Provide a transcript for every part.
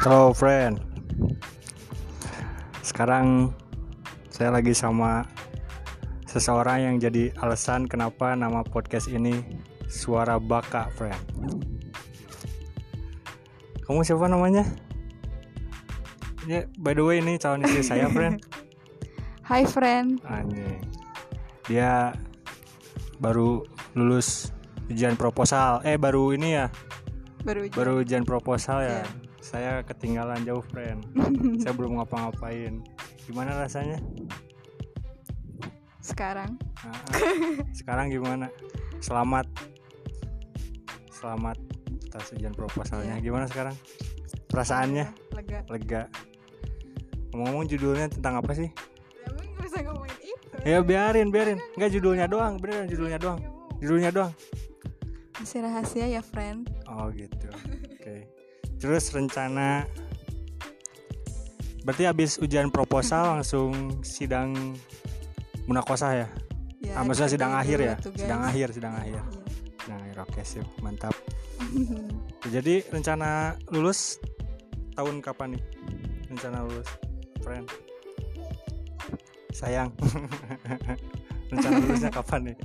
Halo friend. Sekarang saya lagi sama seseorang yang jadi alasan kenapa nama podcast ini Suara Baka friend. Kamu siapa namanya? Ya, by the way ini calon istri saya friend. Hai friend, Anjing. Dia baru lulus ujian proposal. Eh baru ini ya? Baru ujian. baru ujian proposal ya? Iya. Saya ketinggalan jauh friend. Saya belum ngapa-ngapain. Gimana rasanya? Sekarang. Nah, sekarang gimana? Selamat. Selamat atas ujian proposalnya. Iya. gimana sekarang? Perasaannya? Lega. lega. Ngomong-ngomong judulnya tentang apa sih? Bisa ngomongin itu. ya biarin biarin. Nggak judulnya doang. Beneran judulnya doang. judulnya doang. Masih rahasia ya friend. Oh gitu. Terus rencana berarti habis ujian proposal langsung sidang munakosah ya? Ya, ah, maksudnya sidang akhir ya? tugas. Sidang akhir, sidang akhir. Iya. Sidang akhir. Oke, sip. Mantap. Jadi rencana lulus tahun kapan nih? Rencana lulus, friend. Sayang. rencana lulusnya kapan nih?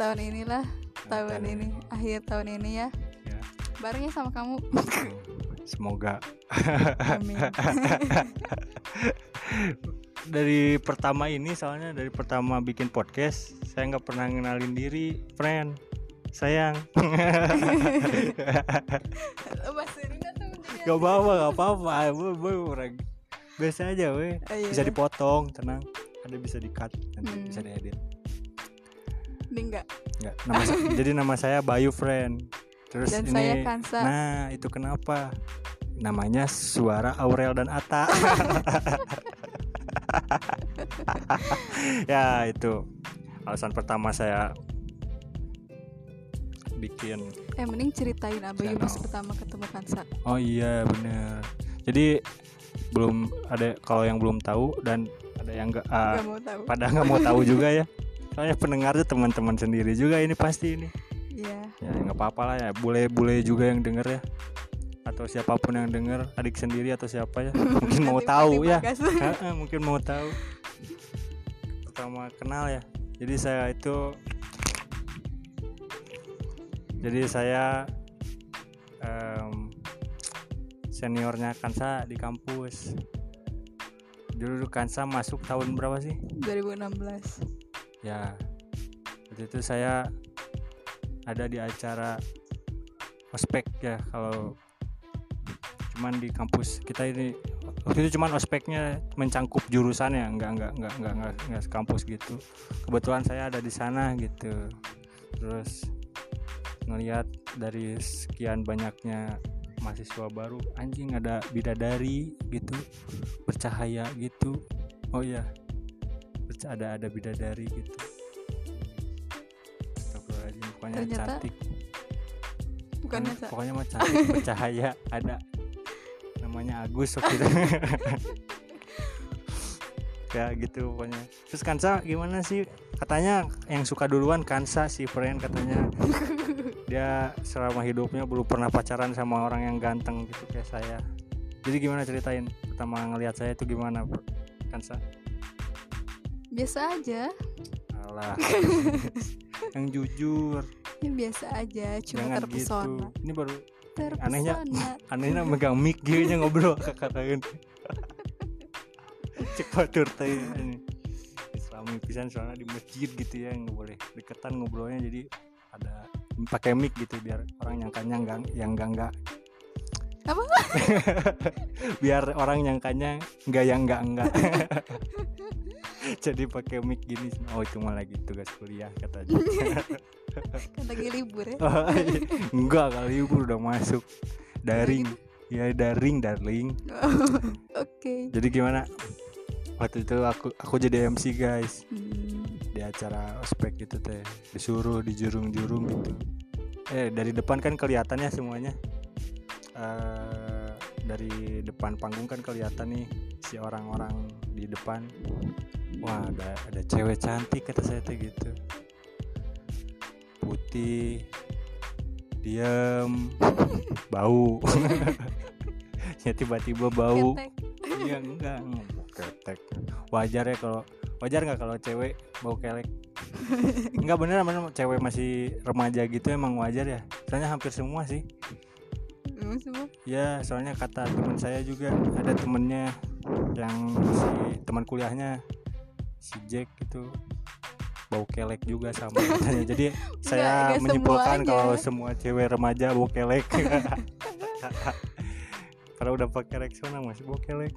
tahun inilah, tahun tahun ini, ini. akhir tahun ini ya. Ya. Barengnya sama kamu. Semoga. Amin. dari pertama ini soalnya dari pertama bikin podcast saya nggak pernah ngenalin diri friend. Sayang. Gak apa-apa gak apa-apa. Orang biasa aja we. Oh, iya. bisa dipotong tenang. Ada bisa di cut nanti Hmm. bisa diedit. Ini enggak. nggak nama jadi nama saya Bayu friend terus Dan ini saya Kansa. nah itu kenapa namanya suara Aurel dan Ata ya itu alasan pertama saya bikin Eh mending ceritain Abayu Channel. pas pertama ketemu Kansa. oh iya bener jadi belum ada kalau yang belum tahu dan ada yang nggak Gak mau tahu. pada nggak mau tahu juga ya soalnya pendengar tuh teman-teman sendiri juga ini pasti ini Iya. ya nggak apa-apa lah ya. Bule-bule juga yang denger ya. Atau siapa pun yang denger adik sendiri atau siapa ya. Mungkin mau tahu ya. mungkin mau tahu. Pertama kenal ya. Jadi saya itu jadi saya em, seniornya Kansa di kampus. Dulu Kansa masuk tahun berapa sih? 2016. ya. Waktu itu saya ada di acara ospek ya kalau cuman di kampus kita ini waktu itu cuman ospeknya mencangkup jurusan ya nggak nggak nggak nggak nggak nggak sekampus gitu. Kebetulan saya ada di sana gitu. Terus ngelihat dari sekian banyaknya mahasiswa baru anjing ada bidadari gitu bercahaya gitu. Oh iya ada ada bidadari gitu pokoknya Ternyata cantik. Bukan Pokoknya- Kansa. pokoknya mah cantik bercahaya ada namanya Agus waktu itu. Ya gitu pokoknya. Terus Kansa gimana sih? Katanya yang suka duluan Kansa si friend katanya. Dia selama hidupnya belum pernah pacaran sama orang yang ganteng gitu kayak saya. Jadi gimana ceritain? Pertama ngelihat saya itu gimana Kansa? Biasa aja. alah yang jujur Ya biasa aja, cuma jangan terpesona. gitu ini baru Terpesona. Anehnya, anehnya megang mic gitu nya ngobrol katakan cek batur teh ini Islami pisan soalnya di masjid gitu ya nggak boleh deketan ngobrolnya jadi ada pakai mic gitu biar orang nyangkanya enggak yang enggak enggak Apa? biar orang nyangkanya enggak yang enggak enggak jadi pakai mic gini oh itu mah lagi tugas kuliah katanya Kan lagi libur ya. Oh, iya. enggak kali libur udah masuk. Daring. Ya daring darling. Oke. jadi gimana? Waktu itu aku aku jadi MC guys. Hmm, di acara ospek gitu teh. Disuruh di jurung-jurung gitu. Eh dari depan kan kelihatannya semuanya. Eh, dari depan panggung kan kelihatan nih si orang-orang di depan wah ada ada cewek cantik kata saya teh gitu. Putih diem bau. Ya tiba-tiba bau. Iya enggak ketek. Wajar ya kalau wajar nggak kalau cewek bau kelek? Enggak bener bener cewek masih remaja gitu emang wajar ya. Soalnya hampir semua sih. Emang semua? Ya soalnya kata teman saya juga ada temennya yang si teman kuliahnya si Jack itu bau kelek juga sama jadi saya nggak menyimpulkan semuanya. kalau semua cewek remaja bau kelek. Kalau udah pakai Rexona masih bau kelek.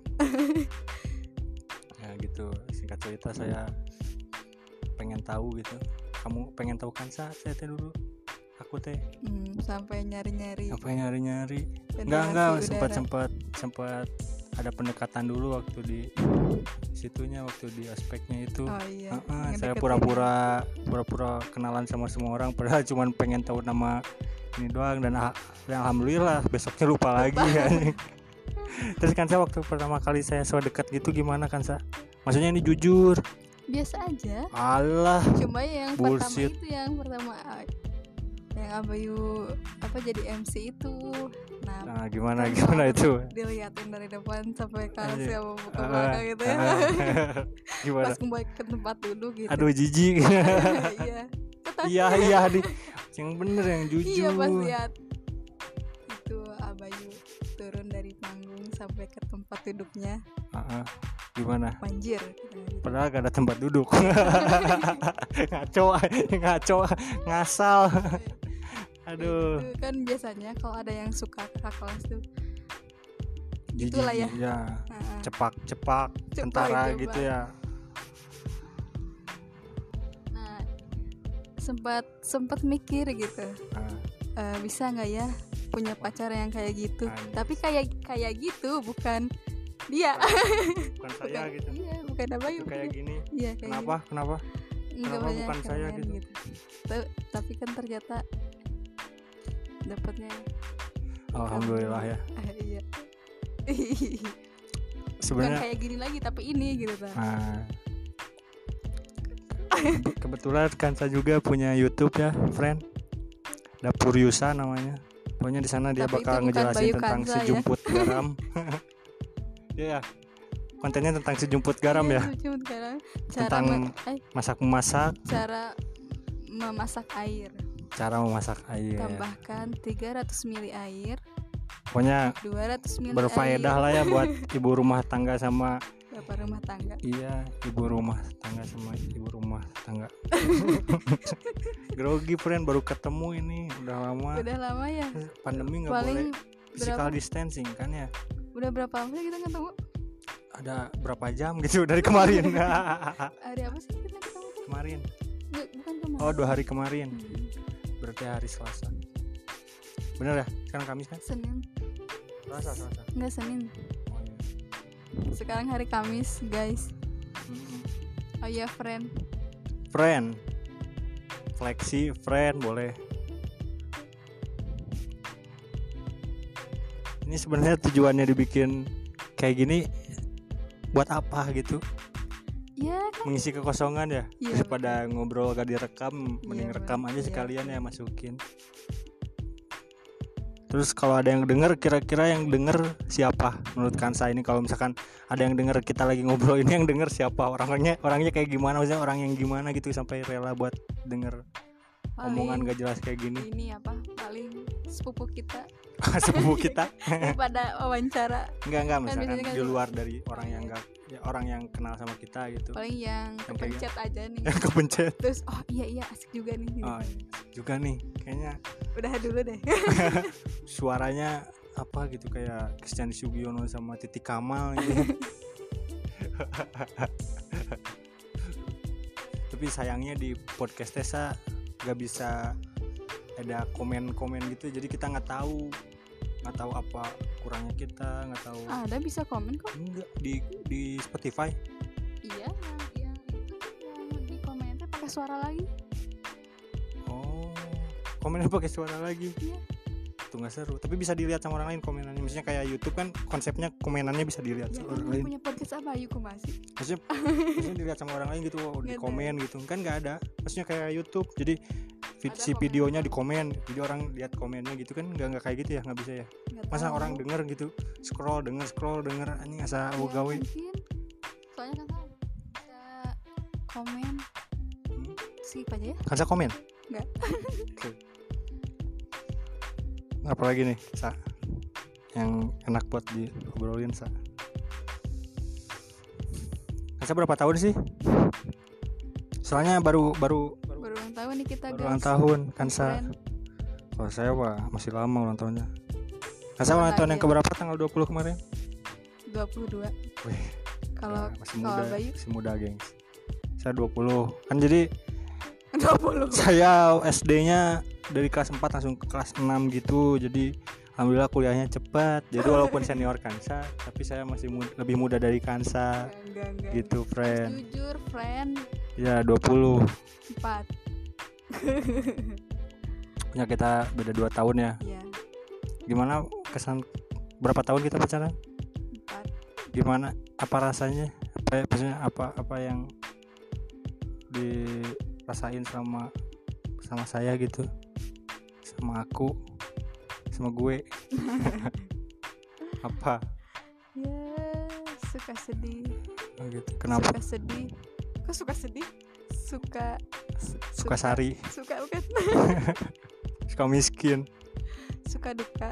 Ya gitu singkat cerita saya pengen tahu gitu. Kamu pengen tahu kan sa saya teh dulu? Aku teh. Hmm, sampai nyari-nyari. Apa yang nyari nyari enggak enggak sempat sempat sempat ada pendekatan dulu waktu di situnya waktu di aspeknya itu. Oh iya. Heeh, saya ngedeketin. pura-pura pura-pura kenalan sama semua orang padahal cuman pengen tahu nama ini doang. Dan, ah- dan alhamdulillah besoknya lupa lagi ya. Terus kan saya waktu pertama kali saya so dekat gitu gimana kan sa? Maksudnya ini jujur? Biasa aja. Allah cuma yang Bullshit. pertama itu yang pertama yang Abayu apa jadi MC itu. Nah nah gimana Kan gimana kalau itu? diliatin dari depan sampai ke Anjir. sama buka Ah, belakang gitu ya. ah, gimana? Pas kembali ke tempat duduk gitu. Aduh jijik. Iya. Iya iya di yang bener yang iya jujur. pas lihat itu Abayu turun dari panggung sampai ke tempat duduknya. Ah, ah. gimana? Banjir. Padahal gak ada tempat duduk. Ngaco ngaco ngasal aduh. Itu kan biasanya kalau ada yang suka kakak kelas tuh. Jijik Itulah ya. ya cepak cepak tentara cepak. gitu ya. Nah sempat sempat mikir gitu. Eh, bisa nggak ya punya pacar yang kayak gitu? Tapi kayak kayak gitu bukan dia. Bukan saya Bukan- gitu. iya bukan apa Itu kayak gini. Iya kayak kenapa? kenapa? Gitu. Kenapa banyak bukan saya gitu? Ta- tapi kan ternyata dapatnya alhamdulillah ya ah, iya sebenarnya kayak gini lagi tapi ini gitu kan Nah, ke- kebetulan kan saya juga punya YouTube ya, friend. Dapur Yusa namanya. Pokoknya di sana dia Tapi bakal ngejelasin tentang Kanza ya. sejumput garam. Iya. ya. Kontennya tentang sejumput garam Iya, ya, cara Tentang eh, masak memasak, cara memasak air cara memasak air. tambahkan 300 ml air. Pokoknya 200 ml berfaedah air. lah ya buat ibu rumah tangga sama Bapak rumah tangga. Iya ibu rumah tangga sama ibu rumah tangga. Grogi friend baru ketemu ini. Udah lama. udah lama ya? Pandemi nggak boleh physical berapa distancing kan ya? Udah berapa lama kita ketemu? Ada berapa jam gitu dari kemarin? Hari apa sih kita ketemu? Kemarin. Bukan kemarin. Oh dua hari kemarin. Hmm, berarti hari Selasa. Bener ya? Sekarang Kamis kan? Senin. Selasa Selasa. Enggak Senin. Oh, iya. sekarang hari Kamis guys. Mm-mm. oh iya friend. Friend. Fleksi friend boleh. Ini sebenarnya tujuannya dibikin kayak gini buat apa gitu mengisi kekosongan ya. Iya, daripada ngobrol gak direkam mending Iya, rekam aja iya. sekalian ya masukin. Terus kalau ada yang denger kira-kira yang denger siapa? Menurut Kansa ini kalau misalkan ada yang denger kita lagi ngobrol ini yang denger siapa? Orangnya orangnya kayak gimana? Maksudnya orang yang gimana gitu sampai rela buat denger omongan paling gak jelas kayak gini. ini apa? Paling sepupu kita sepupu kita pada wawancara enggak enggak Kan misalkan kan di gitu. luar dari orang Iya. yang enggak ya, orang yang kenal sama kita gitu paling yang Yang kayak kepencet aja nih yang kepencet terus oh iya iya asik juga nih gitu. oh, iya. juga nih kayaknya udah dulu deh suaranya apa gitu kayak Christian Sugiono sama Titi Kamal gitu. tapi sayangnya di podcast Tesa gak bisa ada komen-komen gitu jadi kita nggak tahu nggak tahu apa kurangnya kita nggak tahu. Ada bisa komen kok. Enggak di di Spotify. Iya yang yang itu yang di komennya pakai suara lagi. Oh komennya pakai suara lagi. Iya. itu nggak seru tapi bisa dilihat sama orang lain komenannya. Misalnya kayak YouTube kan konsepnya komenannya bisa dilihat ya sama orang lain. punya podcast apa Ayu? Masih maksudnya, maksudnya dilihat sama orang lain gitu oh, di komen gitu. Kan nggak ada. Maksudnya kayak YouTube. Jadi vi- Ada si videonya di komen. Jadi orang lihat komennya gitu kan nggak nggak kayak gitu ya nggak bisa ya? Nggak masa tahu. orang denger gitu? Scroll denger scroll denger. Anjing asa mau gawe. soalnya kan bisa komen. Hmm. skip aja ya. Kan saya komen? Nggak. Oke. apalagi nih sa? Yang enak buat diobrolin sa? Kansa berapa tahun sih? Soalnya baru baru tahun nih kita guys. ulang tahun Kansa kalau saya wah masih lama ulang tahunnya. Kansa ulang tahun yang ya? keberapa? Tanggal 20 kemarin? 22 Wih, kalau Nah, masih muda Bayu? masih muda gengs. Saya 20 kan jadi 20 saya SD-nya dari kelas 4 langsung ke kelas 6 gitu. Jadi alhamdulillah kuliahnya cepat. Jadi walaupun senior Kansa tapi saya masih mu- lebih muda dari Kansa enggak enggak gitu friend. Jujur friend. Ya 20 4 punya kita beda 2 tahun ya. Iya. Gimana kesan berapa tahun kita pacaran? 4 gimana apa rasanya? Apa ya, maksudnya apa apa yang dirasain sama sama saya gitu? Sama aku? Sama gue? Apa? Ya suka sedih. Oh gitu kenapa? Suka sedih. Kok suka sedih? Suka su- suka. sari. Suka bukan? Suka miskin. Suka duka.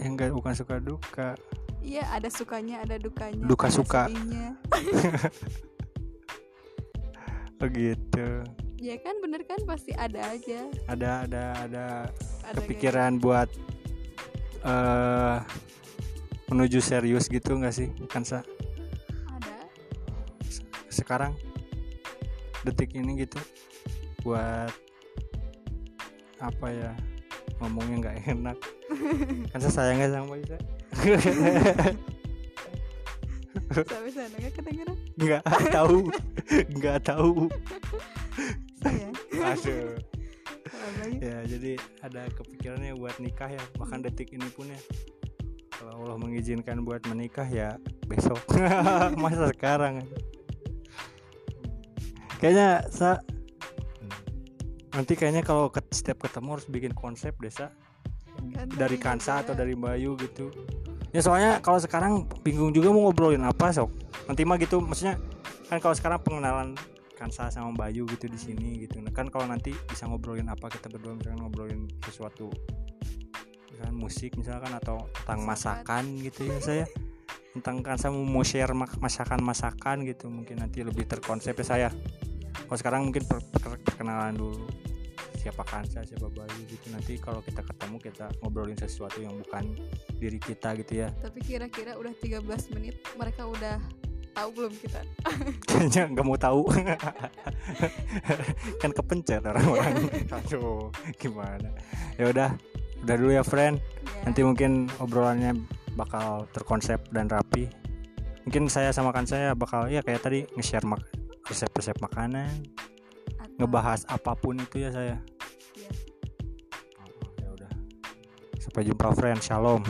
Ya enggak bukan suka duka. Iya ada sukanya ada dukanya. Duka ada suka. sedihnya. oh ya kan bener kan? Pasti ada aja. Ada ada ada ada kepikiran buat eh menuju serius gitu nggak sih Kansa? Ada. Sekarang detik ini gitu buat apa ya ngomongnya nggak enak. Kan saya sayangnya sama Isa. Sampai sana gak kedengeran? Nggak tahu. Nggak tahu. Sayang. Aduh. Ya jadi ada kepikirannya buat nikah ya. Bahkan detik ini pun ya. Kalau Allah mengizinkan buat menikah ya besok. Masa sekarang kayaknya sa. Nanti kayaknya kalau ke- setiap ketemu harus bikin konsep desa Kan dari Kansa atau dari Bayu gitu. Ya soalnya kalau sekarang bingung juga mau ngobrolin apa sok. Nanti mah gitu maksudnya kan kalau sekarang pengenalan Kansa sama Bayu gitu di sini gitu. Nah, kan kalau nanti bisa ngobrolin apa kita berdua misalkan ngobrolin sesuatu misalkan musik misalkan atau tentang masakan. gitu ya saya tentang Kansa mau share masakan-masakan gitu mungkin nanti lebih terkonsep ya saya kalau sekarang mungkin per- per- perkenalan dulu. Siapa Kansa siapa Bayu gitu. Nanti kalau kita ketemu kita ngobrolin sesuatu yang bukan diri kita gitu ya. Tapi kira-kira udah 13 menit mereka udah tahu belum kita? Kayaknya nggak mau tahu. Kan kepencet orang-orang. Aduh gimana? Ya udah udah dulu ya friend. Ya, nanti mungkin obrolannya bakal terkonsep dan rapi. Mungkin saya sama kan saya bakal ya kayak tadi nge-share mak- resep-resep makanan atau- ngebahas apa pun itu ya saya. Ya. Oh, ya udah. Sampai jumpa friend. Shalom